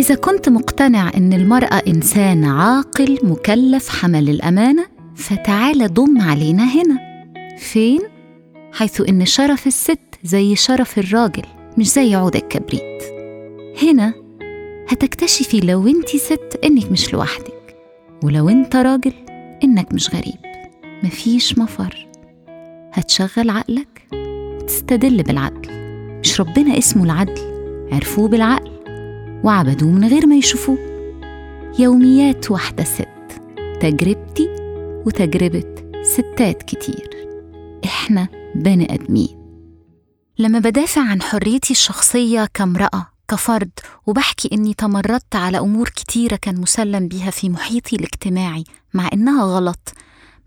إذا كنت مقتنع إن المرأة إنسان عاقل مكلف حمل الأمانة فتعال ضم علينا هنا. فين؟ حيث إن شرف الست زي شرف الراجل مش زي عود الكبريت. هنا هتكتشفي لو أنت ست إنك مش لوحدك ولو أنت راجل إنك مش غريب. مفيش مفر. هتشغل عقلك وتستدل بالعدل. مش ربنا اسمه العدل عرفوه بالعقل. وعبدوه من غير ما يشوفوه. يوميات واحدة ست تجربتي وتجربة ستات كتير. إحنا بني آدمين. لما بدافع عن حريتي الشخصية كامرأة كفرد وبحكي إني تمردت على أمور كتيرة كان مسلم بيها في محيطي الاجتماعي مع إنها غلط.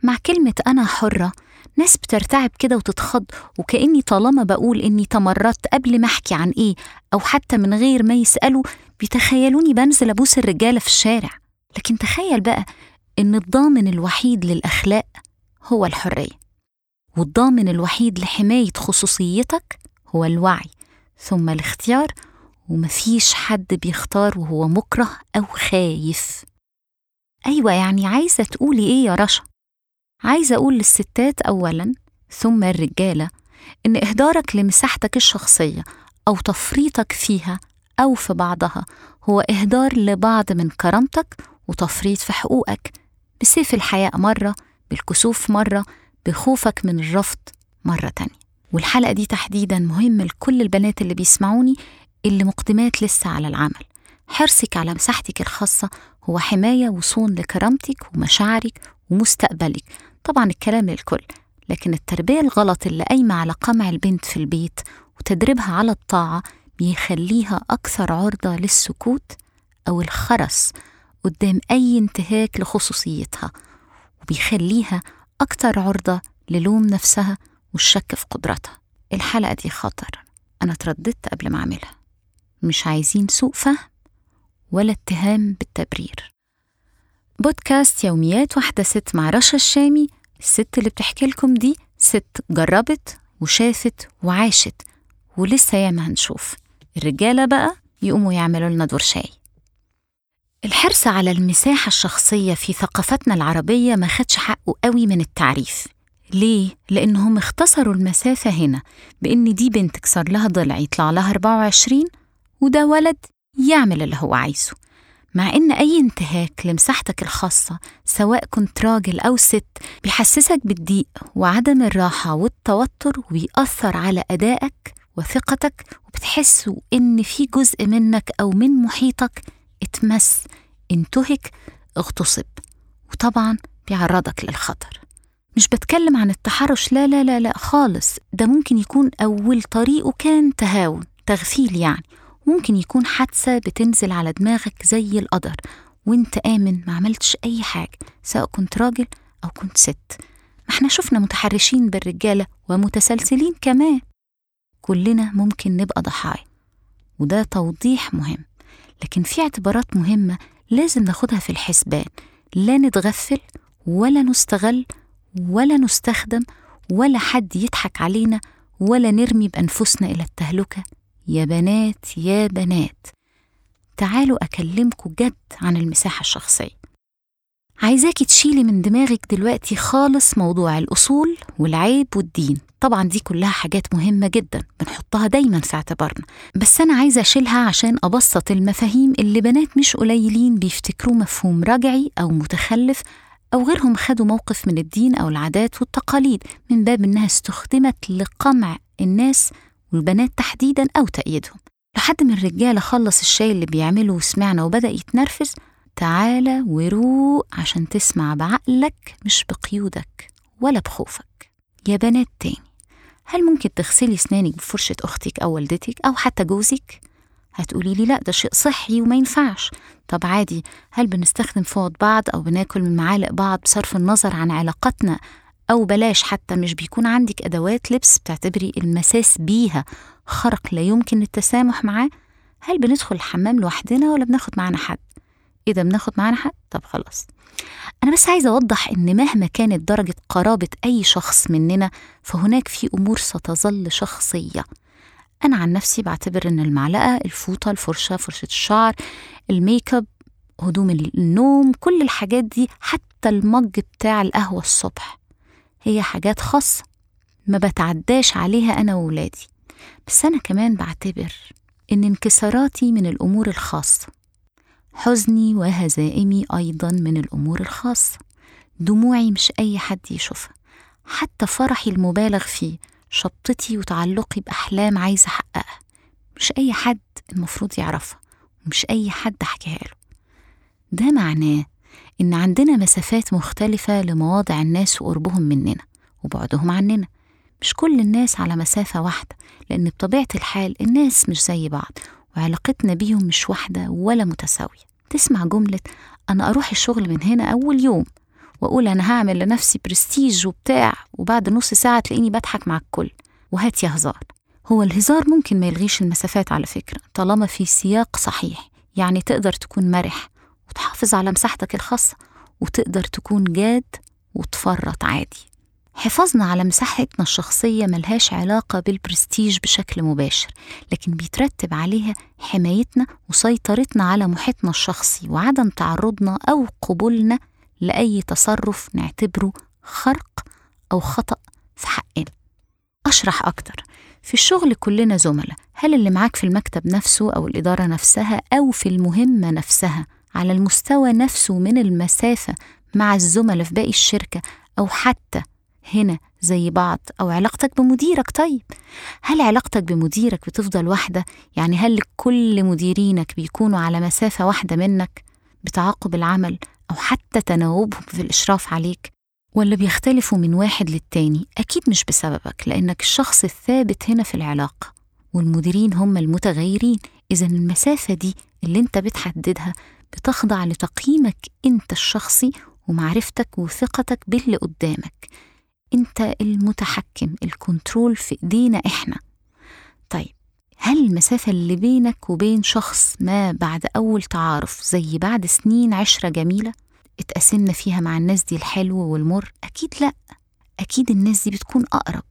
مع كلمة أنا حرة ناس بترتعب كده وتتخض وكأني طالما بقول إني تمردت قبل ما أحكي عن إيه أو حتى من غير ما يسألوا بيتخيلوني بنزل أبوس الرجالة في الشارع. لكن تخيل بقى إن الضامن الوحيد للأخلاق هو الحرية. والضامن الوحيد لحماية خصوصيتك هو الوعي. ثم الاختيار ومفيش حد بيختار وهو مكره أو خايف. أيوة يعني عايزة تقولي إيه يا رشا؟ عايزة أقول للستات أولاً ثم الرجالة إن إهدارك لمساحتك الشخصية أو تفريطك فيها أو في بعضها. هو إهدار لبعض من كرامتك وتفريط في حقوقك. بسيف الحياء مرة بالكسوف مرة بخوفك من الرفض مرة تانية. والحلقة دي تحديدا مهمة لكل البنات اللي بيسمعوني اللي مقدمات لسه على العمل. حرصك على مساحتك الخاصة هو حماية وصون لكرامتك ومشاعرك ومستقبلك. طبعا الكلام للكل لكن التربية الغلط اللي قايمة على قمع البنت في البيت وتدريبها على الطاعة بيخليها أكثر عرضة للسكوت أو الخرس قدام أي انتهاك لخصوصيتها وبيخليها أكثر عرضة للوم نفسها والشك في قدرتها. الحلقة دي خطر. أنا ترددت قبل ما أعملها. مش عايزين سوء فهم ولا اتهام بالتبرير. بودكاست يوميات واحدة ست مع رشا الشامي. الست اللي بتحكي لكم دي ست جربت وشافت وعاشت ولسه ياما هنشوف. الرجالة بقى يقوموا يعملوا لنا دور شاي. الحرص على المساحة الشخصية في ثقافتنا العربية ما خدش حقه قوي من التعريف. ليه؟ لأنهم اختصروا المسافة هنا بإن دي بنت كسر لها ضلع يطلع لها 24 وده ولد يعمل اللي هو عايزه. مع إن أي انتهاك لمساحتك الخاصة سواء كنت راجل أو ست بيحسسك بالضيق وعدم الراحة والتوتر وبيأثر على أدائك وثقتك وبتحس إن في جزء منك أو من محيطك اتمس انتهك اغتصب وطبعا بيعرضك للخطر. مش بتكلم عن التحرش لا لا لا لا خالص. ده ممكن يكون أول طريقه كان تهاون تغفيل يعني. ممكن يكون حادثة بتنزل على دماغك زي القدر وانت آمن ما عملتش أي حاجة سواء كنت راجل أو كنت ست. ما إحنا شفنا متحرشين بالرجالة ومتسلسلين كمان. كلنا ممكن نبقى ضحايا وده توضيح مهم لكن في اعتبارات مهمة لازم ناخدها في الحسبان لا نتغفل ولا نستغل ولا نستخدم ولا حد يضحك علينا ولا نرمي بأنفسنا إلى التهلكة. يا بنات يا بنات تعالوا أكلمكم جد عن المساحة الشخصية. عايزاكي تشيلي من دماغك دلوقتي خالص موضوع الأصول والعيب والدين. طبعا دي كلها حاجات مهمة جدا بنحطها دايما في اعتبارنا. بس أنا عايزة أشيلها عشان أبسط المفاهيم اللي بنات مش قليلين بيفتكروه مفهوم رجعي أو متخلف أو غيرهم خدوا موقف من الدين أو العادات والتقاليد من باب إنها استخدمت لقمع الناس والبنات تحديدا أو تأييدهم. لحد ما الرجالة خلص الشاي اللي بيعمله وسمعنا وبدأ يتنرفز تعالى وروق عشان تسمع بعقلك مش بقيودك ولا بخوفك. يا بنات تاني هل ممكن تغسلي سنانك بفرشة أختك أو والدتك أو حتى جوزك؟ هتقولي لي لا ده شيء صحي وما ينفعش. طب عادي هل بنستخدم فوط بعض أو بناكل من معالق بعض بصرف النظر عن علاقتنا أو بلاش حتى مش بيكون عندك أدوات لبس بتعتبري المساس بيها خرق لا يمكن التسامح معاه؟ هل بندخل الحمام لوحدنا ولا بناخد معانا حد؟ إيه ده بناخد معانا حد طب خلاص. أنا بس عايزة أوضح إن مهما كانت درجة قرابة أي شخص مننا فهناك في أمور ستظل شخصية. أنا عن نفسي بعتبر إن المعلقة الفوطة الفرشة فرشة الشعر الميك أب هدوم النوم كل الحاجات دي حتى المج بتاع القهوة الصبح هي حاجات خاصة. ما بتعداش عليها أنا وولادي. بس أنا كمان بعتبر إن انكساراتي من الأمور الخاصة. حزني وهزائمي أيضا من الأمور الخاصة. دموعي مش أي حد يشوفها حتى فرحي المبالغ فيه شطتي وتعلقي بأحلام عايزة أحققها. مش أي حد المفروض يعرفها ومش أي حد أحكيها له. ده معناه إن عندنا مسافات مختلفة لمواضع الناس وقربهم مننا وبعدهم عننا. مش كل الناس على مسافة واحدة لأن بطبيعة الحال الناس مش زي بعض وعلاقتنا بيهم مش واحدة ولا متساوية. تسمع جملة أنا أروح الشغل من هنا أول يوم وأقول أنا هعمل لنفسي برستيج وبتاع وبعد نص ساعة تلاقيني بضحك مع الكل. وهات يا هزار. هو الهزار ممكن ما يلغيش المسافات على فكرة طالما في سياق صحيح. يعني تقدر تكون مرح وتحافظ على مساحتك الخاصة وتقدر تكون جاد وتفرط عادي. حفاظنا على مساحتنا الشخصية ملهاش علاقة بالبرستيج بشكل مباشر لكن بيترتب عليها حمايتنا وسيطرتنا على محيطنا الشخصي وعدم تعرضنا أو قبولنا لأي تصرف نعتبره خرق أو خطأ في حقنا. أشرح أكتر في الشغل كلنا زملاء هل اللي معاك في المكتب نفسه أو الإدارة نفسها أو في المهمة نفسها على المستوى نفسه من المسافة مع الزملاء في باقي الشركة أو حتى هنا زي بعض أو علاقتك بمديرك طيب هل علاقتك بمديرك بتفضل واحدة؟ يعني هل كل مديرينك بيكونوا على مسافة واحدة منك بتعاقب العمل أو حتى تناوبهم في الإشراف عليك؟ ولا بيختلفوا من واحد للتاني؟ أكيد مش بسببك لأنك الشخص الثابت هنا في العلاقة والمديرين هم المتغيرين إذا المسافة دي اللي أنت بتحددها بتخضع لتقييمك أنت الشخصي ومعرفتك وثقتك باللي قدامك انت المتحكم الكنترول في ايدينا إحنا. طيب هل المسافة اللي بينك وبين شخص ما بعد أول تعارف زي بعد سنين عشرة جميلة اتقاسمنا فيها مع الناس دي الحلو والمر؟ أكيد لأ. أكيد الناس دي بتكون أقرب.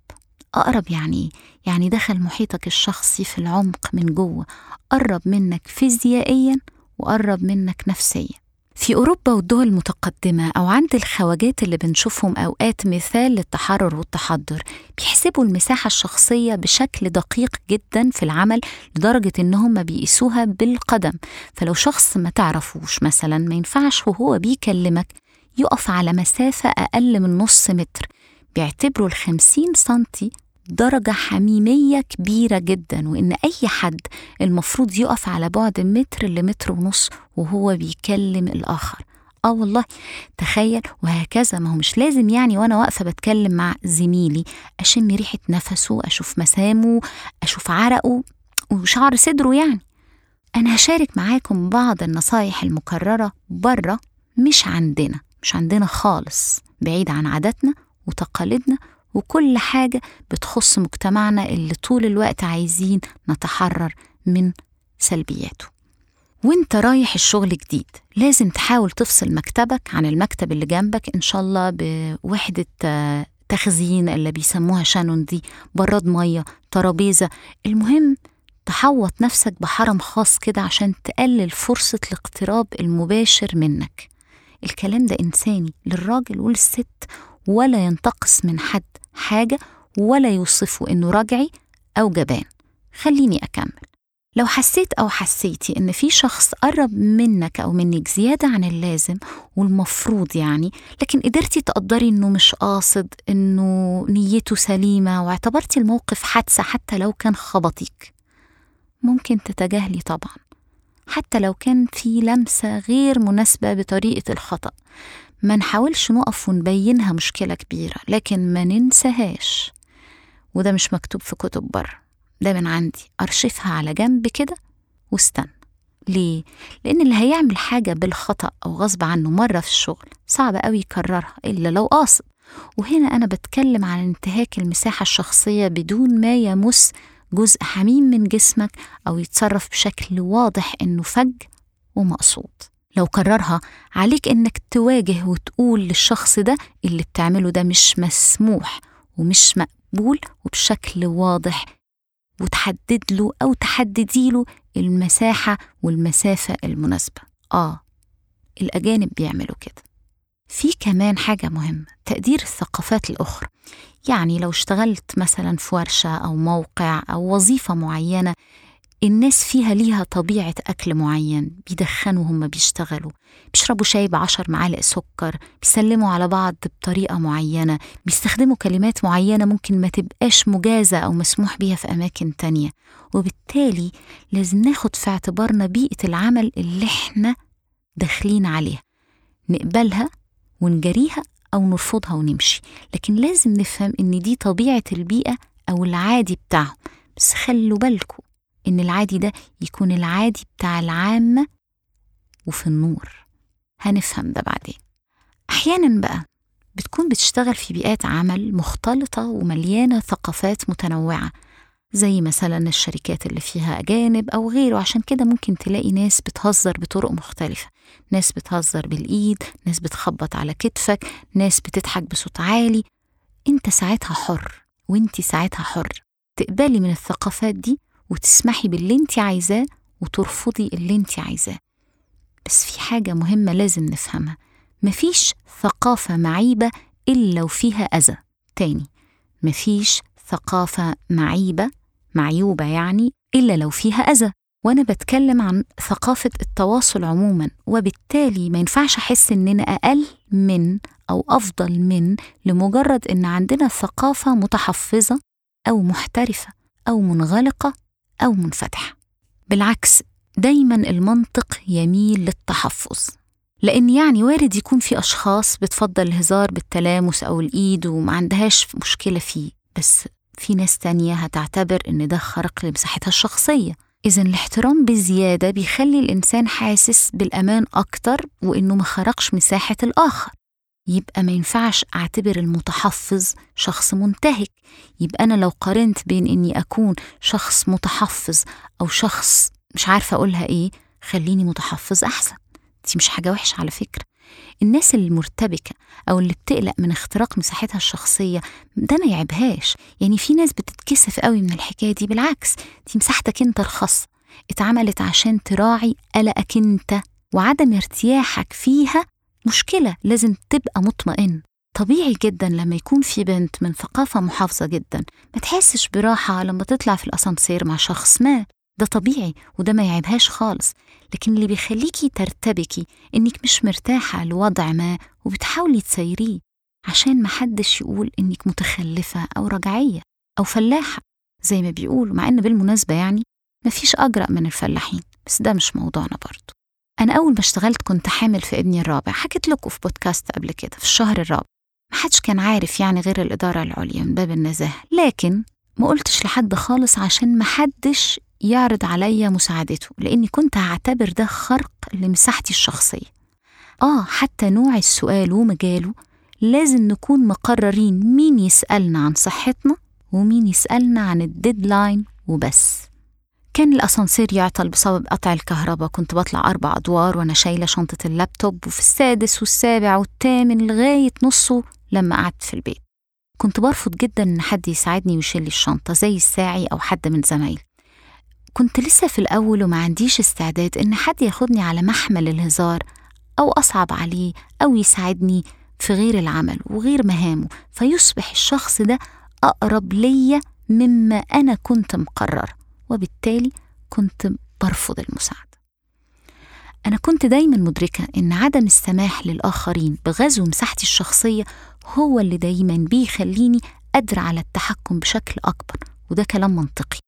أقرب يعني يعني دخل محيطك الشخصي في العمق من جوه قرب منك فيزيائيا وقرب منك نفسيا. في أوروبا والدول المتقدمة أو عند الخواجات اللي بنشوفهم أوقات مثال للتحرر والتحضر بيحسبوا المساحة الشخصية بشكل دقيق جدا في العمل لدرجة إنهم ما بيقيسوها بالقدم. فلو شخص ما تعرفوش مثلا ما ينفعش وهو بيكلمك يقف على مسافة أقل من نص متر بيعتبروا الخمسين سنتي درجة حميمية كبيرة جدا وإن أي حد المفروض يقف على بعد متر لمتر ونص وهو بيكلم الآخر. آه والله تخيل وهكذا. ما هو مش لازم يعني وأنا واقفة بتكلم مع زميلي أشم ريحة نفسه أشوف مسامه أشوف عرقه وشعر صدره يعني. أنا هشارك معاكم بعض النصايح المكررة بره مش عندنا مش عندنا خالص بعيد عن عاداتنا وتقاليدنا وكل حاجة بتخص مجتمعنا اللي طول الوقت عايزين نتحرر من سلبياته. وانت رايح الشغل جديد لازم تحاول تفصل مكتبك عن المكتب اللي جنبك إن شاء الله بوحدة تخزين اللي بيسموها شانون دي براد مية ترابيزة. المهم تحوط نفسك بحرم خاص كده عشان تقلل فرصة الاقتراب المباشر منك. الكلام ده إنساني للراجل وللست ولا ينتقص من حد. حاجة ولا يوصفه إنه رجعي أو جبان. خليني أكمل. لو حسيت أو حسيتي إن في شخص قرب منك أو منك زيادة عن اللازم والمفروض يعني لكن قدرتي تقدري إنه مش قاصد إنه نيته سليمة واعتبرتي الموقف حادثة حتى لو كان خبطك ممكن تتجاهلي طبعا. حتى لو كان في لمسة غير مناسبة بطريقة الخطأ. ما نحاولش نقف ونبينها مشكلة كبيرة لكن ما ننساهاش وده مش مكتوب في كتب بره. ده من عندي. أرشفها على جنب كده واستنى. ليه؟ لأن اللي هيعمل حاجة بالخطأ أو غصب عنه مرة في الشغل صعب قوي يكررها إلا لو قاصد. وهنا أنا بتكلم عن انتهاك المساحة الشخصية بدون ما يمس جزء حميم من جسمك أو يتصرف بشكل واضح إنه فج ومقصود. لو كررها عليك إنك تواجه وتقول للشخص ده اللي بتعمله ده مش مسموح ومش مقبول وبشكل واضح وتحدد له أو تحددي له المساحة والمسافة المناسبة. آه الأجانب بيعملوا كده. في كمان حاجة مهمة تقدير الثقافات الأخرى. يعني لو اشتغلت مثلا في ورشة أو موقع أو وظيفة معينة الناس فيها ليها طبيعة أكل معين بيدخنوا هم بيشتغلوا بيشربوا شاي بعشر معالق سكر بيسلموا على بعض بطريقة معينة بيستخدموا كلمات معينة ممكن ما تبقاش مجازة أو مسموح بيها في أماكن تانية. وبالتالي لازم ناخد في اعتبارنا بيئة العمل اللي إحنا داخلين عليها. نقبلها ونجريها أو نرفضها ونمشي. لكن لازم نفهم إن دي طبيعة البيئة أو العادي بتاعهم. بس خلوا بالكم إن العادي ده يكون العادي بتاع العامة وفي النور. هنفهم ده بعدين. أحيانا بقى بتكون بتشتغل في بيئات عمل مختلطة ومليانة ثقافات متنوعة زي مثلا الشركات اللي فيها أجانب أو غيره. عشان كده ممكن تلاقي ناس بتهزر بطرق مختلفة. ناس بتهزر بالإيد ناس بتخبط على كتفك ناس بتضحك بصوت عالي. أنت ساعتها حر وأنت ساعتها حر. تقبلي من الثقافات دي وتسمحي باللي انت عايزاه وترفضي اللي انت عايزاه. بس في حاجة مهمة لازم نفهمها. مفيش ثقافة معيبة إلا وفيها أذى. تاني مفيش ثقافة معيبة معيوبة يعني إلا لو فيها أذى. وأنا بتكلم عن ثقافة التواصل عموما وبالتالي ما ينفعش أحس إننا أقل من أو أفضل من لمجرد إن عندنا ثقافة متحفظة أو محترفة أو منغلقة أو منفتحة بالعكس دايما المنطق يميل للتحفظ لأن يعني وارد يكون في أشخاص بتفضل الهزار بالتلامس أو الإيد وما عندهاش مشكلة فيه. بس في ناس تانية هتعتبر إن ده خرق لمساحتها الشخصية. إذا الاحترام بزيادة بيخلي الإنسان حاسس بالأمان أكتر وإنه ما خرقش مساحة الآخر. يبقى ما ينفعش أعتبر المتحفظ شخص منتهك. يبقى أنا لو قارنت بين إني أكون شخص متحفظ أو شخص مش عارفة أقولها إيه خليني متحفظ أحسن. دي مش حاجة وحشة على فكرة. الناس المرتبكة أو اللي بتقلق من اختراق مساحتها الشخصية ده ما يعيبهاش. يعني في ناس بتتكسف قوي من الحكاية دي. بالعكس دي مساحتك أنت الخاصة. اتعملت عشان تراعي قلقك أنت وعدم ارتياحك فيها مشكلة لازم تبقى مطمئن. طبيعي جدا لما يكون في بنت من ثقافة محافظة جدا ما تحسش براحة لما تطلع في الأسانسير مع شخص ما. ده طبيعي وده ما يعيبهاش خالص. لكن اللي بيخليكي ترتبكي إنك مش مرتاحة لوضع ما وبتحاولي تسيريه عشان محدش يقول إنك متخلفة أو رجعية أو فلاحة. زي ما بيقولوا مع إن بالمناسبة يعني مفيش أجرأ من الفلاحين بس ده مش موضوعنا برضه أنا أول ما اشتغلت كنت حامل في ابني الرابع. حكيت لكم في بودكاست قبل كده في الشهر الرابع. محدش كان عارف يعني غير الإدارة العليا من باب النزاهة. لكن ما قلتش لحد خالص عشان محدش يعرض عليا مساعدته لأني كنت هعتبر ده خرق لمساحتي الشخصية. آه حتى نوع السؤال ومجاله لازم نكون مقررين مين يسألنا عن صحتنا ومين يسألنا عن ال deadline وبس. كان الأسانسير يعطل بسبب قطع الكهرباء. كنت بطلع أربع أدوار وأنا شايلة شنطة اللابتوب وفي السادس والسابع والثامن لغاية نصه لما قعدت في البيت. كنت برفض جدا إن حد يساعدني ويشيل الشنطة زي الساعي أو حد من زمايلي. كنت لسه في الأول وما عنديش استعداد إن حد ياخدني على محمل الهزار أو أصعب عليه أو يساعدني في غير العمل وغير مهامه. فيصبح الشخص ده أقرب ليا مما أنا كنت مقرر. وبالتالي كنت برفض المساعدة. أنا كنت دايما مدركة إن عدم السماح للآخرين بغزو مساحتي الشخصية هو اللي دايما بيخليني قادرة على التحكم بشكل أكبر وده كلام منطقي.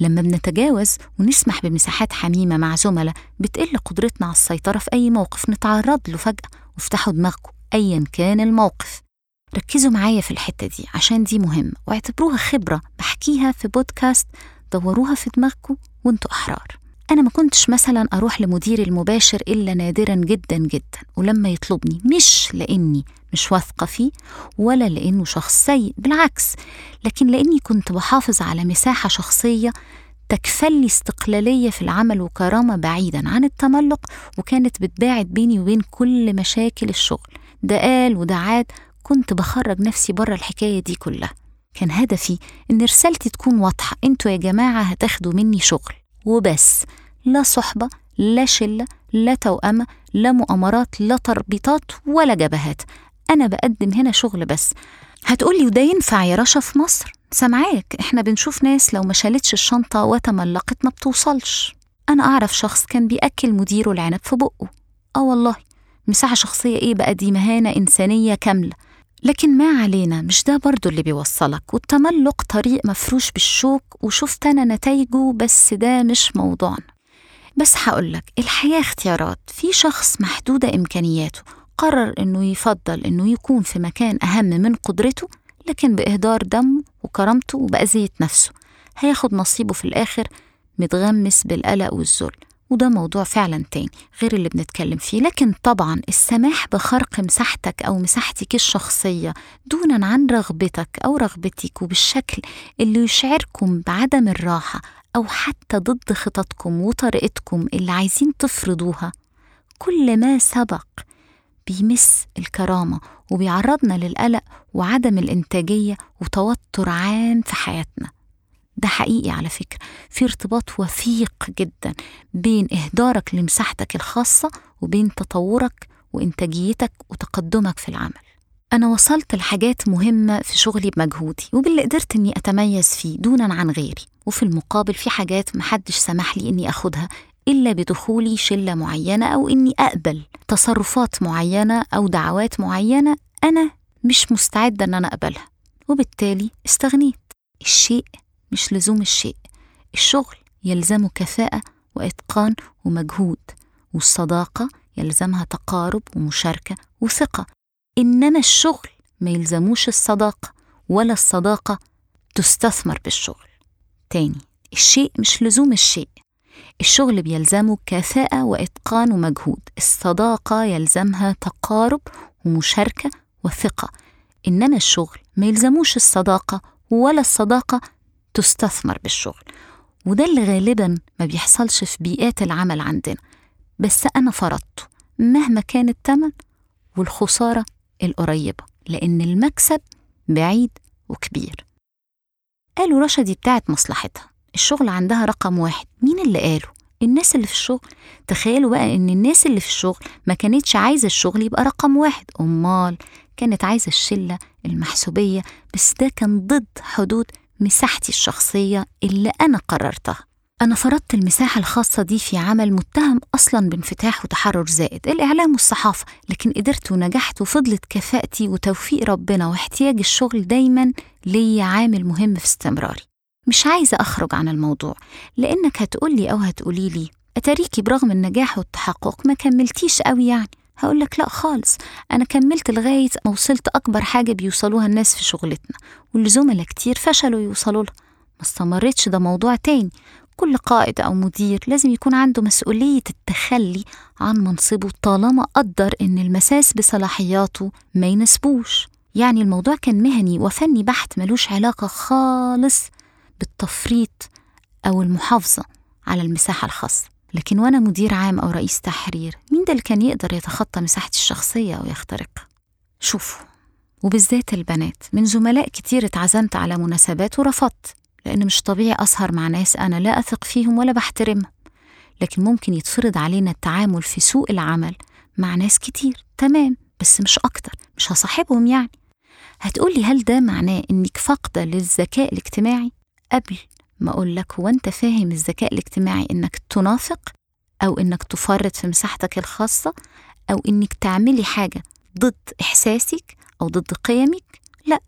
لما بنتجاوز ونسمح بمساحات حميمة مع زملاء بتقل قدرتنا على السيطرة في أي موقف نتعرض له فجأة وافتحوا دماغكم أيا كان الموقف. ركزوا معايا في الحتة دي عشان دي مهمة واعتبروها خبرة بحكيها في بودكاست دوروها في دماغكم وانتوا أحرار. أنا ما كنتش مثلا أروح لمديري المباشر إلا نادرا جدا جدا ولما يطلبني مش لأني مش واثقة فيه ولا لأنه شخص سيء بالعكس لكن لأني كنت بحافظ على مساحة شخصية تكفلي استقلالية في العمل وكرامة بعيدا عن التملق وكانت بتباعد بيني وبين كل مشاكل الشغل. ده قال وده عاد كنت بخرج نفسي بره الحكاية دي كلها. كان هدفي إن رسالتي تكون واضحة. أنتوا يا جماعة هتاخدوا مني شغل. وبس. لا صحبة لا شلة لا توأمة لا مؤامرات لا تربيطات ولا جبهات. أنا بقدم هنا شغل بس. هتقولي وده ينفع يا رشا في مصر؟ سامعاك. إحنا بنشوف ناس لو ما شالتش الشنطة وتملقت ما بتوصلش. أنا أعرف شخص كان بيأكل مديره العنب في بقه. آه والله. مساحة شخصية إيه بقى؟ دي مهانة إنسانية كاملة. لكن ما علينا مش ده برضو اللي بيوصلك؟ والتملق طريق مفروش بالشوك وشفت أنا نتائجه بس ده مش موضوعنا. بس هقولك الحياة اختيارات. في شخص محدودة إمكانياته قرر إنه يفضل إنه يكون في مكان أهم من قدرته لكن بإهدار دمه وكرامته وبأذية نفسه. هياخد نصيبه في الآخر متغمس بالقلق والذل. وده موضوع فعلا تاني غير اللي بنتكلم فيه. لكن طبعا السماح بخرق مساحتك أو مساحتك الشخصية دونا عن رغبتك أو رغبتك وبالشكل اللي يشعركم بعدم الراحة أو حتى ضد خططكم وطريقتكم اللي عايزين تفرضوها. كل ما سبق بيمس الكرامة وبيعرضنا للقلق وعدم الإنتاجية وتوتر عام في حياتنا. ده حقيقي على فكرة. في ارتباط وثيق جدا بين إهدارك لمساحتك الخاصة وبين تطورك وإنتاجيتك وتقدمك في العمل. أنا وصلت لحاجات مهمة في شغلي بمجهودي وباللي قدرت إني أتميز فيه دونا عن غيري. وفي المقابل في حاجات محدش سمح لي إني أخدها إلا بدخولي شلة معينة أو إني أقبل تصرفات معينة أو دعوات معينة أنا مش مستعدة إن أنا أقبلها. وبالتالي استغنيت. الشيء مش لزوم الشيء. الشغل يلزمه كفاءة وإتقان ومجهود والصداقة يلزمها تقارب ومشاركة وثقة. إنما الشغل ما يلزموش الصداقة ولا الصداقة تستثمر بالشغل. تاني الشيء مش لزوم الشيء. الشغل بيلزمه كفاءة وإتقان ومجهود. الصداقة يلزمها تقارب ومشاركة وثقة. إنما الشغل ما يلزموش الصداقة ولا الصداقة تستثمر بالشغل. وده اللي غالبا ما بيحصلش في بيئات العمل عندنا. بس أنا فرضته مهما كان التمن والخسارة القريبة لأن المكسب بعيد وكبير. قالوا رشا دي بتاعت مصلحتها. الشغل عندها رقم واحد. مين اللي قاله؟ الناس اللي في الشغل. تخيلوا بقى إن الناس اللي في الشغل ما كانتش عايزة الشغل يبقى رقم واحد. أمال كانت عايزة الشلة المحسوبية بس ده كان ضد حدود مساحتي الشخصية اللي أنا قررتها. أنا فرضت المساحة الخاصة دي في عمل متهم أصلا بانفتاح وتحرر زائد الإعلام والصحافة لكن قدرت ونجحت وفضلت كفاءتي وتوفيق ربنا واحتياج الشغل دايما ليا عامل مهم في استمراري. مش عايزة أخرج عن الموضوع لأنك هتقولي أو هتقولي لي أتاريكي برغم النجاح والتحقق ما كملتيش قوي يعني. هقولك لأ خالص أنا كملت لغاية ما وصلت أكبر حاجة بيوصلوها الناس في شغلتنا واللي زملاء كتير فشلوا يوصلوا لها ما استمرتش ده موضوع تاني. كل قائد أو مدير لازم يكون عنده مسؤولية التخلي عن منصبه طالما قدر إن المساس بصلاحياته ما يناسبوش. يعني الموضوع كان مهني وفني بحت ملوش علاقة خالص بالتفريط أو المحافظة على المساحة الخاصة. لكن وأنا مدير عام أو رئيس تحرير مين ده اللي كان يقدر يتخطى مساحتي الشخصية أو يخترقها شوفوا وبالذات البنات من زملاء كتير اتعزمت على مناسبات ورفضت لأن مش طبيعي أسهر مع ناس أنا لا أثق فيهم ولا بحترمهم. لكن ممكن يتفرض علينا التعامل في سوق العمل مع ناس كتير. تمام بس مش أكتر مش هصاحبهم يعني. هتقولي هل ده معناه إنك فاقدة للذكاء الاجتماعي؟ قبل ما أقول لك هو أنت فاهم الذكاء الاجتماعي إنك تنافق أو إنك تفرط في مساحتك الخاصة أو إنك تعملي حاجة ضد إحساسك أو ضد قيمك؟ لأ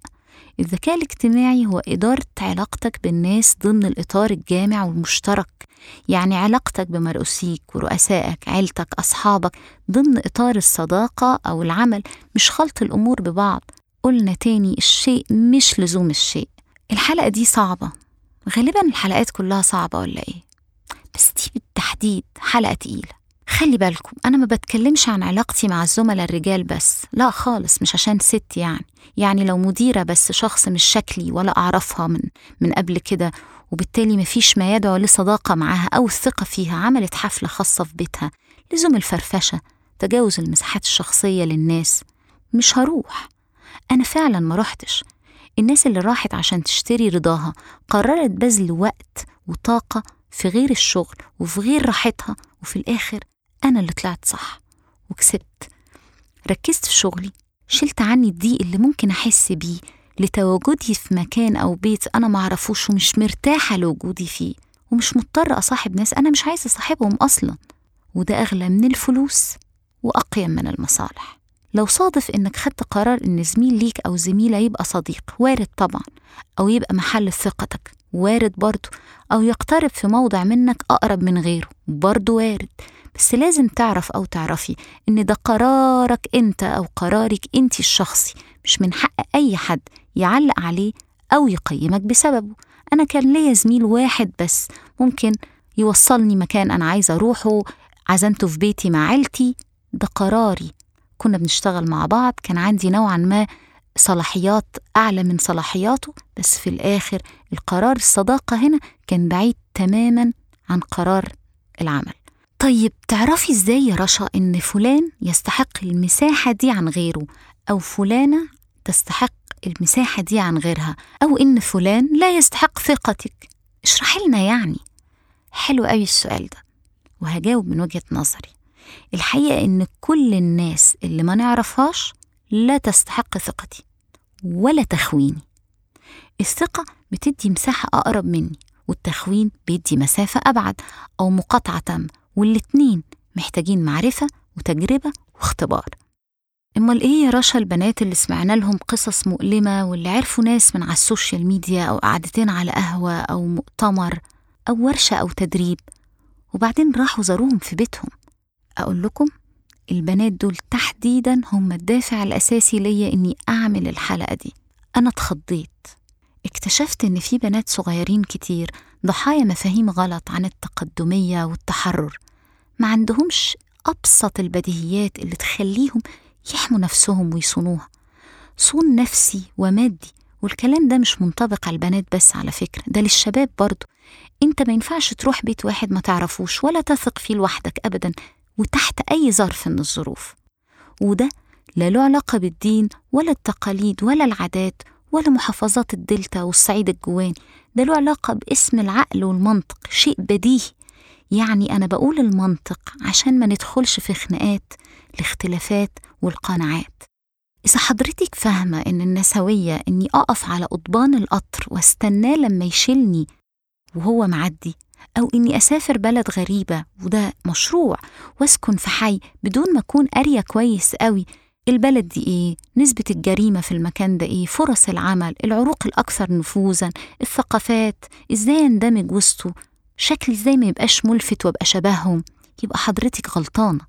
الذكاء الاجتماعي هو إدارة علاقتك بالناس ضمن الإطار الجامع والمشترك يعني علاقتك بمرؤوسيك ورؤسائك عيلتك أصحابك ضمن إطار الصداقة أو العمل مش خلط الأمور ببعض. قلنا تاني الشيء مش لزوم الشيء. الحلقة دي صعبة. غالبا الحلقات كلها صعبة ولا إيه؟ بس دي بالتحديد حلقة تقيلة. خلي بالكم أنا ما بتكلمش عن علاقتي مع الزملاء الرجال بس. لا خالص مش عشان ست يعني. يعني لو مديرة بس شخص مش شكلي ولا أعرفها من من قبل كده وبالتالي مفيش ما يدعو لصداقة معاها أو الثقة فيها عملت حفلة خاصة في بيتها. لزوم الفرفشة تجاوز المساحات الشخصية للناس. مش هروح. أنا فعلا ما رحتش. الناس اللي راحت عشان تشتري رضاها قررت بذل وقت وطاقة في غير الشغل وفي غير راحتها وفي الآخر أنا اللي طلعت صح وكسبت. ركزت في شغلي شلت عني الضيق اللي ممكن أحس بيه لتواجدي في مكان أو بيت أنا معرفوش ومش مرتاحة لوجودي فيه ومش مضطرة أصاحب ناس أنا مش عايزة أصاحبهم أصلا. وده أغلى من الفلوس وأقيم من المصالح. لو صادف إنك خدت قرار إن زميل ليك أو زميلة يبقى صديق وارد طبعا أو يبقى محل ثقتك وارد برضه أو يقترب في موضع منك أقرب من غيره برضه وارد. بس لازم تعرف أو تعرفي إن ده قرارك أنت أو قرارك أنت الشخصي مش من حق أي حد يعلق عليه أو يقيمك بسببه. أنا كان ليا زميل واحد بس ممكن يوصلني مكان أنا عايزة أروحه عزمته في بيتي مع عيلتي ده قراري. كنا بنشتغل مع بعض كان عندي نوعا ما صلاحيات أعلى من صلاحياته بس في الآخر القرار الصداقة هنا كان بعيد تماما عن قرار العمل. طيب تعرفي إزاي يا رشا إن فلان يستحق المساحة دي عن غيره؟ أو فلانة تستحق المساحة دي عن غيرها؟ أو إن فلان لا يستحق ثقتك؟ اشرحي لنا يعني. حلو قوي السؤال ده. وهجاوب من وجهة نظري. الحقيقة إن كل الناس اللي ما نعرفهاش لا تستحق ثقتي ولا تخويني. الثقة بتدي مساحة أقرب مني والتخوين بيدي مسافة أبعد أو مقاطعة تامة والاتنين محتاجين معرفة وتجربة واختبار. أمال إيه يا رشا البنات اللي سمعنا لهم قصص مؤلمة واللي عرفوا ناس من على السوشيال ميديا أو قعدتين على قهوة أو مؤتمر أو ورشة أو تدريب وبعدين راحوا زاروهم في بيتهم؟ أقول لكم البنات دول تحديدا هم الدافع الأساسي ليا إني أعمل الحلقة دي. أنا اتخضيت. اكتشفت إن في بنات صغيرين كتير ضحايا مفاهيم غلط عن التقدمية والتحرر ما عندهمش أبسط البديهيات اللي تخليهم يحموا نفسهم ويصونوها. صون نفسي ومادي والكلام ده مش منطبق على البنات بس على فكرة ده للشباب برضه أنت ما ينفعش تروح بيت واحد ما تعرفوش ولا تثق فيه لوحدك أبدا. وتحت أي ظرف من الظروف. وده لا له علاقة بالدين ولا التقاليد ولا العادات ولا محافظات الدلتا والصعيد الجواني. ده له علاقة باسم العقل والمنطق شيء بديهي. يعني أنا بقول المنطق عشان ما ندخلش في خناقات الاختلافات والقناعات. إذا حضرتك فاهمة إن النسوية إني أقف على قضبان القطر وأستناه لما يشيلني وهو معدي أو إني أسافر بلد غريبة وده مشروع. وأسكن في حي بدون ما أكون قارية كويس قوي. البلد دي إيه؟ نسبة الجريمة في المكان ده إيه؟ فرص العمل، العروق الأكثر نفوذا، الثقافات، إزاي أندمج وسطه، شكلي إزاي ما يبقاش ملفت وأبقى شبههم، يبقى حضرتك غلطانة.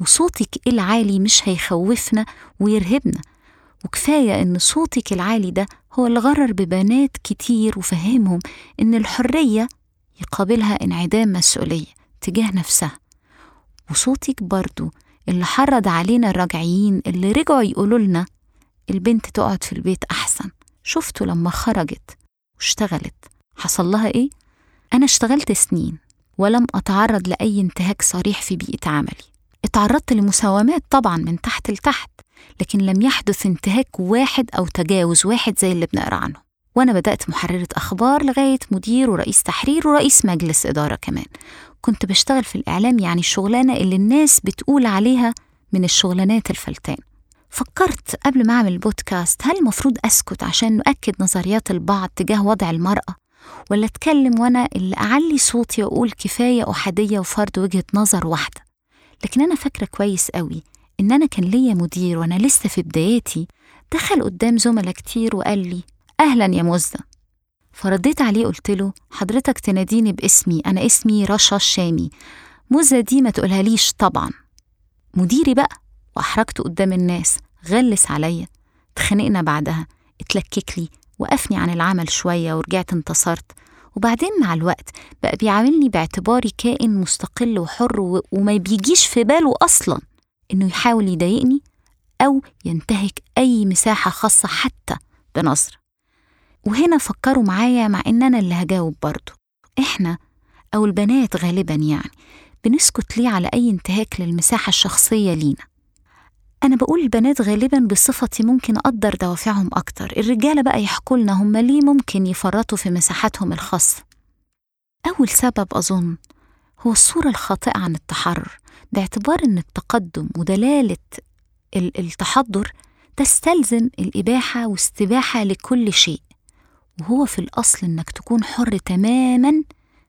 وصوتك العالي مش هيخوفنا ويرهبنا. وكفاية إن صوتك العالي ده هو اللي غرر ببنات كتير وفهمهم إن الحرية يقابلها انعدام مسؤولية تجاه نفسها. وصوتك برضو اللي حرض علينا الراجعيين اللي رجعوا يقولوا لنا البنت تقعد في البيت أحسن. شفتوا لما خرجت واشتغلت. حصل لها إيه؟ أنا اشتغلت سنين ولم أتعرض لأي انتهاك صريح في بيئة عملي. اتعرضت لمساومات طبعا من تحت لتحت لكن لم يحدث انتهاك واحد أو تجاوز واحد زي اللي بنقرأ عنه. وأنا بدأت محررة أخبار لغاية مدير ورئيس تحرير ورئيس مجلس إدارة كمان. كنت بشتغل في الإعلام يعني الشغلانة اللي الناس بتقول عليها من الشغلانات الفلتان. فكرت قبل ما أعمل بودكاست هل المفروض أسكت عشان نؤكد نظريات البعض تجاه وضع المرأة ولا أتكلم وأنا اللي أعلي صوتي وأقول كفاية أحادية وفرض وجهة نظر واحدة؟ لكن أنا فاكرة كويس قوي إن أنا كان ليا مدير وأنا لسه في بداياتي دخل قدام زملاء كتير وقال لي أهلا يا مزة فرديت عليه قلت له حضرتك تناديني باسمي أنا اسمي رشا الشامي. مزة دي ما تقولها ليش طبعا. مديري بقى وأحرجته قدام الناس غلس عليا. اتخانقنا بعدها اتلكك لي وقفني عن العمل شوية ورجعت انتصرت. وبعدين مع الوقت بقى بيعاملني باعتباري كائن مستقل وحر و- وما بيجيش في باله أصلا. إنه يحاول يضايقني أو ينتهك أي مساحة خاصة حتى بنظرة وهنا فكروا معايا مع إن أنا اللي هجاوب برضه إحنا أو البنات غالبا يعني بنسكت ليه على أي انتهاك للمساحة الشخصية لينا. أنا بقول البنات غالبا بصفتي ممكن أقدر دوافعهم أكتر. الرجالة بقى يحكوا لنا هم ليه ممكن يفرطوا في مساحاتهم الخاصة. أول سبب أظن هو الصورة الخاطئة عن التحرر. باعتبار أن التقدم ودلالة التحضر تستلزم الإباحة واستباحة لكل شيء. وهو في الأصل إنك تكون حر تماما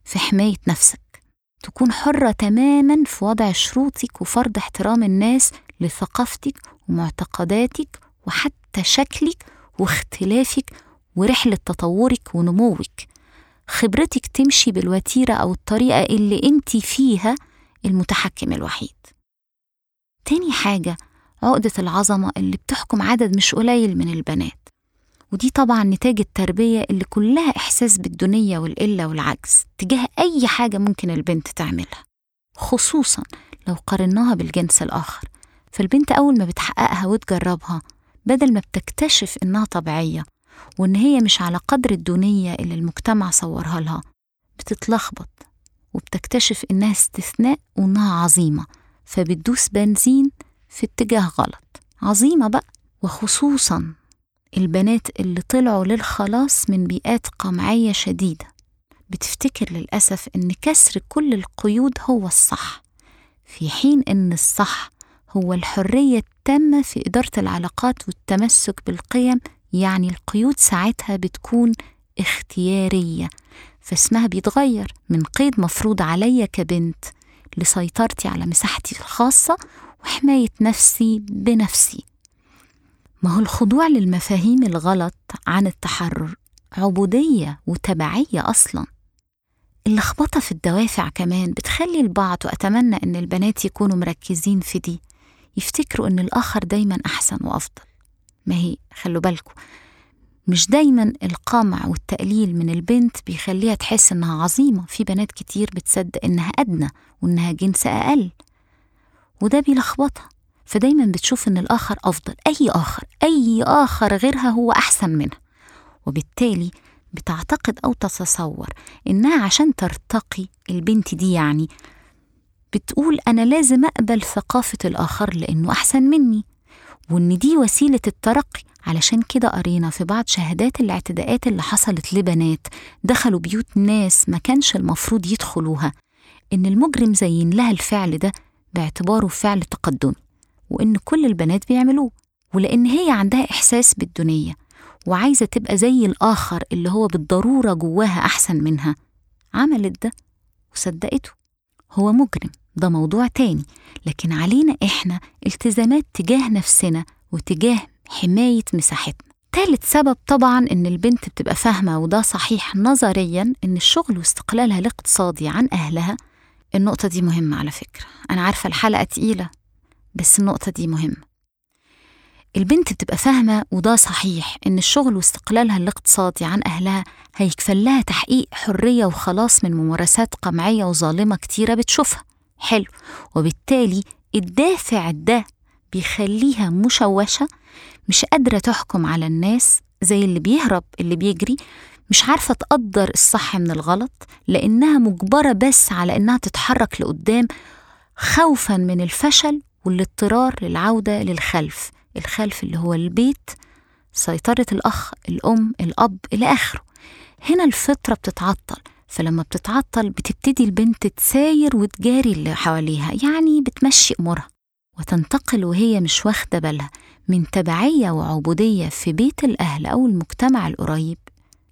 في حماية نفسك. تكون حرة تماما في وضع شروطك وفرض احترام الناس لثقافتك ومعتقداتك وحتى شكلك واختلافك ورحلة تطورك ونموك. خبرتك تمشي بالوتيرة أو الطريقة اللي أنت فيها المتحكم الوحيد. تاني حاجة عقدة العظمة اللي بتحكم عدد مش قليل من البنات. ودي طبعا نتاج التربية اللي كلها إحساس بالدنية والقلة والعجز تجاه أي حاجة ممكن البنت تعملها خصوصا لو قارناها بالجنس الآخر. فالبنت أول ما بتحققها وتجربها بدل ما بتكتشف إنها طبيعية وإن هي مش على قدر الدونية اللي المجتمع صورها لها بتتلخبط وبتكتشف إنها استثناء وإنها عظيمة فبتدوس بنزين في اتجاه غلط. عظيمة بقى وخصوصا البنات اللي طلعوا للخلاص من بيئات قمعية شديدة. بتفتكر للأسف إن كسر كل القيود هو الصح في حين إن الصح هو الحرية التامة في إدارة العلاقات والتمسك بالقيم يعني القيود ساعتها بتكون اختيارية فاسمها بيتغير من قيد مفروض عليا كبنت لسيطرتي على مساحتي الخاصة وحماية نفسي بنفسي. ما هو الخضوع للمفاهيم الغلط عن التحرر عبودية وتبعية أصلا. اللخبطة في الدوافع كمان بتخلي البعض وأتمنى إن البنات يكونوا مركزين في دي يفتكروا إن الآخر دايما أحسن وأفضل. ما هي؟ خلوا بالكم مش دايما القمع والتقليل من البنت بيخليها تحس إنها عظيمة. في بنات كتير بتصدق إنها أدنى وإنها جنس أقل. وده بيلخبطها. فدايما بتشوف إن الآخر أفضل. أي آخر أي آخر غيرها هو أحسن منها وبالتالي بتعتقد أو تتصور إنها عشان ترتقي البنت دي يعني بتقول أنا لازم أقبل ثقافة الآخر لأنه أحسن مني. وإن دي وسيلة الترقي. علشان كده قرينا في بعض شهادات الاعتداءات اللي حصلت لبنات. دخلوا بيوت ناس ما كانش المفروض يدخلوها. إن المجرم زين لها الفعل ده باعتباره فعل تقدمي وإن كل البنات بيعملوه ولأن هي عندها إحساس بالدنية وعايزة تبقى زي الآخر اللي هو بالضرورة جواها أحسن منها. عملت ده وصدقته. هو مجرم ده موضوع تاني لكن علينا إحنا التزامات تجاه نفسنا وتجاه حماية مساحتنا. تالت سبب طبعا إن البنت بتبقى فاهمة وده صحيح نظريا إن الشغل واستقلالها الاقتصادي عن أهلها. النقطة دي مهمة على فكرة. أنا عارفة الحلقة تقيلة. بس النقطة دي مهمة البنت بتبقى فاهمة وده صحيح إن الشغل واستقلالها الاقتصادي عن أهلها هيكفل لها تحقيق حرية وخلاص من ممارسات قمعية وظالمة كتيرة بتشوفها. حلو. وبالتالي الدافع ده بيخليها مشوشة مش قادرة تحكم على الناس زي اللي بيهرب اللي بيجري مش عارفة تقدر الصح من الغلط لأنها مجبرة بس على إنها تتحرك لقدام خوفا من الفشل والاضطرار للعودة للخلف الخلف اللي هو البيت سيطرة الأخ الأم الأب إلى آخره. هنا الفطرة بتتعطل فلما بتتعطل بتبتدي البنت تساير وتجاري اللي حواليها يعني بتمشي أمورها وتنتقل وهي مش واخدة بالها من تبعية وعبودية في بيت الأهل أو المجتمع القريب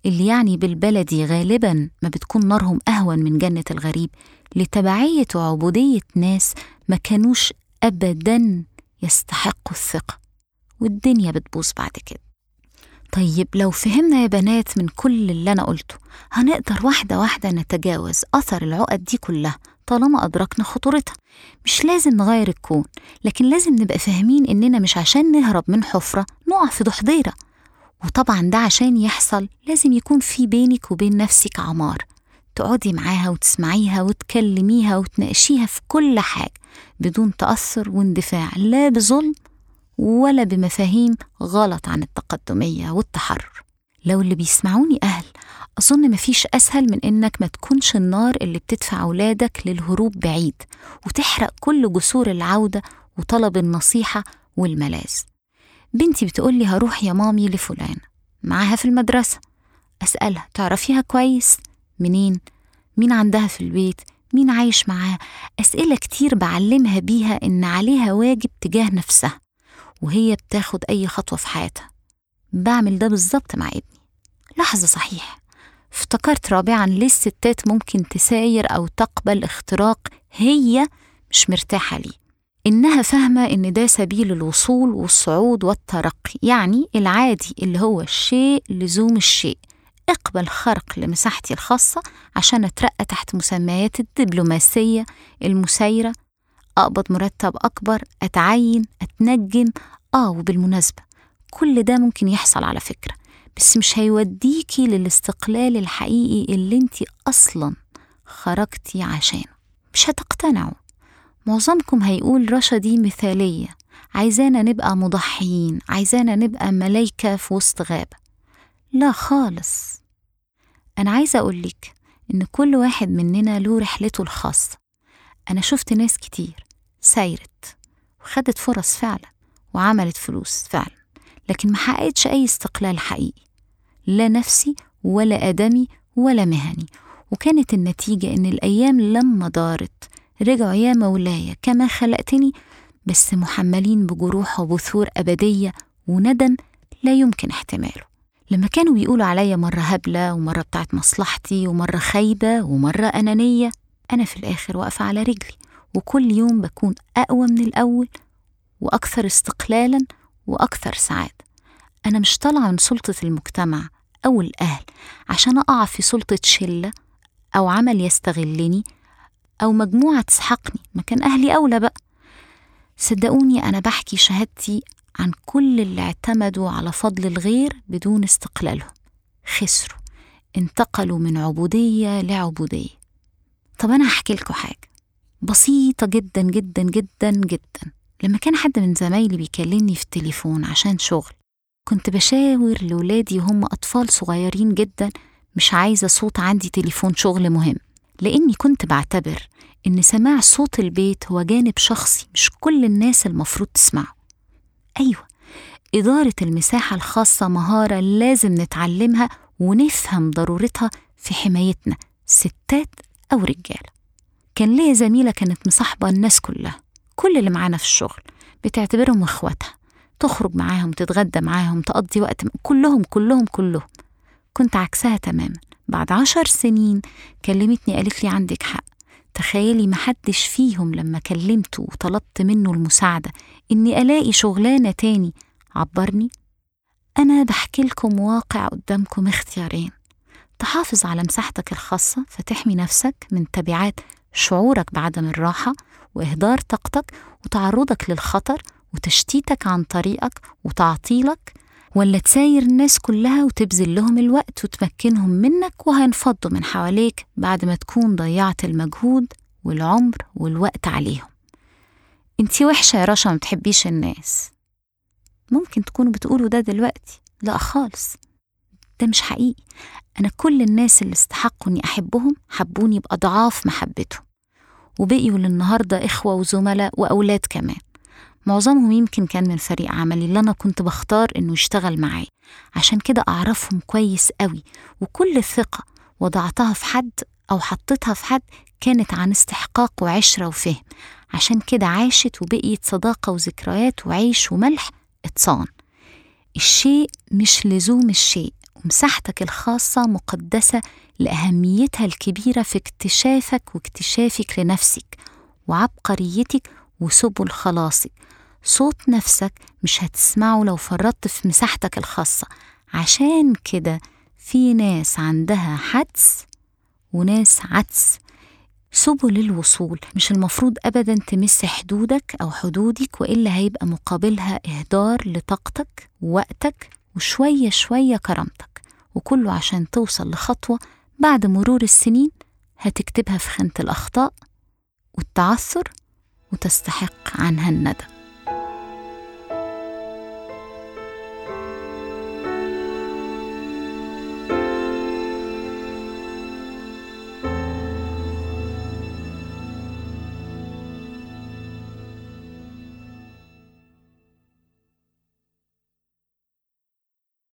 اللي يعني بالبلدي غالبا ما بتكون نارهم أهون من جنة الغريب لتبعية وعبودية ناس ما كانوش أبدا يستحقوا الثقة والدنيا بتبوظ بعد كده. طيب لو فهمنا يا بنات من كل اللي أنا قلته هنقدر واحدة واحدة نتجاوز أثر العقد دي كلها طالما أدركنا خطورتها. مش لازم نغير الكون لكن لازم نبقى فاهمين إننا مش عشان نهرب من حفرة نقع في ضحضيرة. وطبعا ده عشان يحصل لازم يكون في بينك وبين نفسك عمار تقعدي معاها وتسمعيها وتكلميها وتناقشيها في كل حاجة. بدون تأثر واندفاع لا بظلم ولا بمفاهيم غلط عن التقدمية والتحرر. لو اللي بيسمعوني أهل أظن مفيش أسهل من إنك ما تكونش النار اللي بتدفع أولادك للهروب بعيد وتحرق كل جسور العودة وطلب النصيحة والملاذ. بنتي بتقولي هروح يا مامي لفلانة معاها في المدرسة. أسألها تعرفيها كويس؟ منين؟ مين عندها في البيت؟ مين عايش معاها أسئلة كتير بعلمها بيها إن عليها واجب تجاه نفسها وهي بتاخد أي خطوة في حياتها. بعمل ده بالظبط مع ابني. لحظة صحيح. افتكرت رابعا ليه الستات ممكن تساير أو تقبل اختراق هي مش مرتاحة ليه؟ إنها فاهمة إن ده سبيل الوصول والصعود والترقي يعني العادي اللي هو الشيء لزوم الشيء. اقبل خرق لمساحتي الخاصة عشان أترقى تحت مسميات الدبلوماسية المسايرة. أقبض مرتب أكبر أتعين أتنجم. آه وبالمناسبة كل ده ممكن يحصل على فكرة بس مش هيوديكي للاستقلال الحقيقي اللي انت أصلا خرجتي عشانه. مش هتقتنعوا. معظمكم هيقول رشا دي مثالية. عايزانا نبقى مضحيين عايزانا نبقى ملايكة في وسط غابة. لا خالص. أنا عايزة أقولك إن كل واحد مننا له رحلته الخاصة. أنا شفت ناس كتير سايرت وخدت فرص فعلا وعملت فلوس فعلا لكن ما حققتش أي استقلال حقيقي. لا نفسي ولا آدمي ولا مهني. وكانت النتيجة إن الأيام لما دارت رجعوا يا مولاي كما خلقتني بس محملين بجروح وبثور أبدية وندم لا يمكن احتماله. لما كانوا بيقولوا عليا مرة هبلة ومرة بتاعت مصلحتي ومرة خايبة ومرة أنانية أنا في الآخر واقفة على رجلي. وكل يوم بكون أقوى من الأول وأكثر استقلالا وأكثر سعادة. أنا مش طالعة من سلطة المجتمع أو الأهل عشان أقع في سلطة شلة أو عمل يستغلني أو مجموعة تسحقني. ما كان أهلي أولى بقى. صدقوني أنا بحكي شهادتي عن كل اللي اعتمدوا على فضل الغير بدون استقلالهم. خسروا. انتقلوا من عبودية لعبودية. طب أنا هحكي لكم حاجة. بسيطة جدا جدا جدا جدا. لما كان حد من زمايلي بيكلمني في التليفون عشان شغل كنت بشاور لولادي وهم أطفال صغيرين جدا مش عايزة صوت عندي تليفون شغل مهم. لأني كنت بعتبر إن سماع صوت البيت هو جانب شخصي مش كل الناس المفروض تسمعه. أيوة إدارة المساحة الخاصة مهارة لازم نتعلمها ونفهم ضرورتها في حمايتنا ستات أو رجالة كان ليا زميلة كانت مصاحبة الناس كلها كل اللي معانا في الشغل بتعتبرهم إخواتها تخرج معاهم تتغدى معاهم تقضي وقت كلهم كلهم كلهم. كنت عكسها تماما. بعد عشر سنين كلمتني قالت لي عندك حق تخيلي محدش فيهم لما كلمته وطلبت منه المساعدة إني ألاقي شغلانة تاني. عبرني. أنا بحكي لكم واقع قدامكم اختيارين. تحافظ على مساحتك الخاصة فتحمي نفسك من تبعات شعورك بعدم الراحة وإهدار طاقتك وتعرضك للخطر وتشتيتك عن طريقك وتعطيلك ولا تساير الناس كلها وتبذل لهم الوقت وتمكنهم منك وهينفضوا من حواليك بعد ما تكون ضيعت المجهود والعمر والوقت عليهم. انتي وحشة يا رشا ما بتحبيش الناس. ممكن تكونوا بتقولوا ده دلوقتي. لا خالص. ده مش حقيقي. أنا كل الناس اللي استحقوا إني أحبهم حبوني بأضعاف محبتهم. وبقيوا للنهاردة إخوة وزملاء وأولاد كمان. معظمهم يمكن كان من فريق عملي اللي أنا كنت بختار إنه يشتغل معايا عشان كده أعرفهم كويس قوي وكل الثقة وضعتها في حد أو حطيتها في حد كانت عن استحقاق وعشرة وفهم. عشان كده عاشت وبقيت صداقة وذكريات وعيش وملح اتصان. الشيء مش لزوم الشيء ومساحتك الخاصة مقدسة لأهميتها الكبيرة في اكتشافك واكتشافك لنفسك وعبقريتك وسبل خلاصك. صوت نفسك مش هتسمعه لو فرطت في مساحتك الخاصة. عشان كده في ناس عندها حدس وناس عدس. سبل الوصول مش المفروض أبدا تمس حدودك أو حدودك وإلا هيبقى مقابلها إهدار لطاقتك ووقتك وشوية شوية كرامتك. وكله عشان توصل لخطوة بعد مرور السنين هتكتبها في خانة الأخطاء والتعثر وتستحق عنها الندم.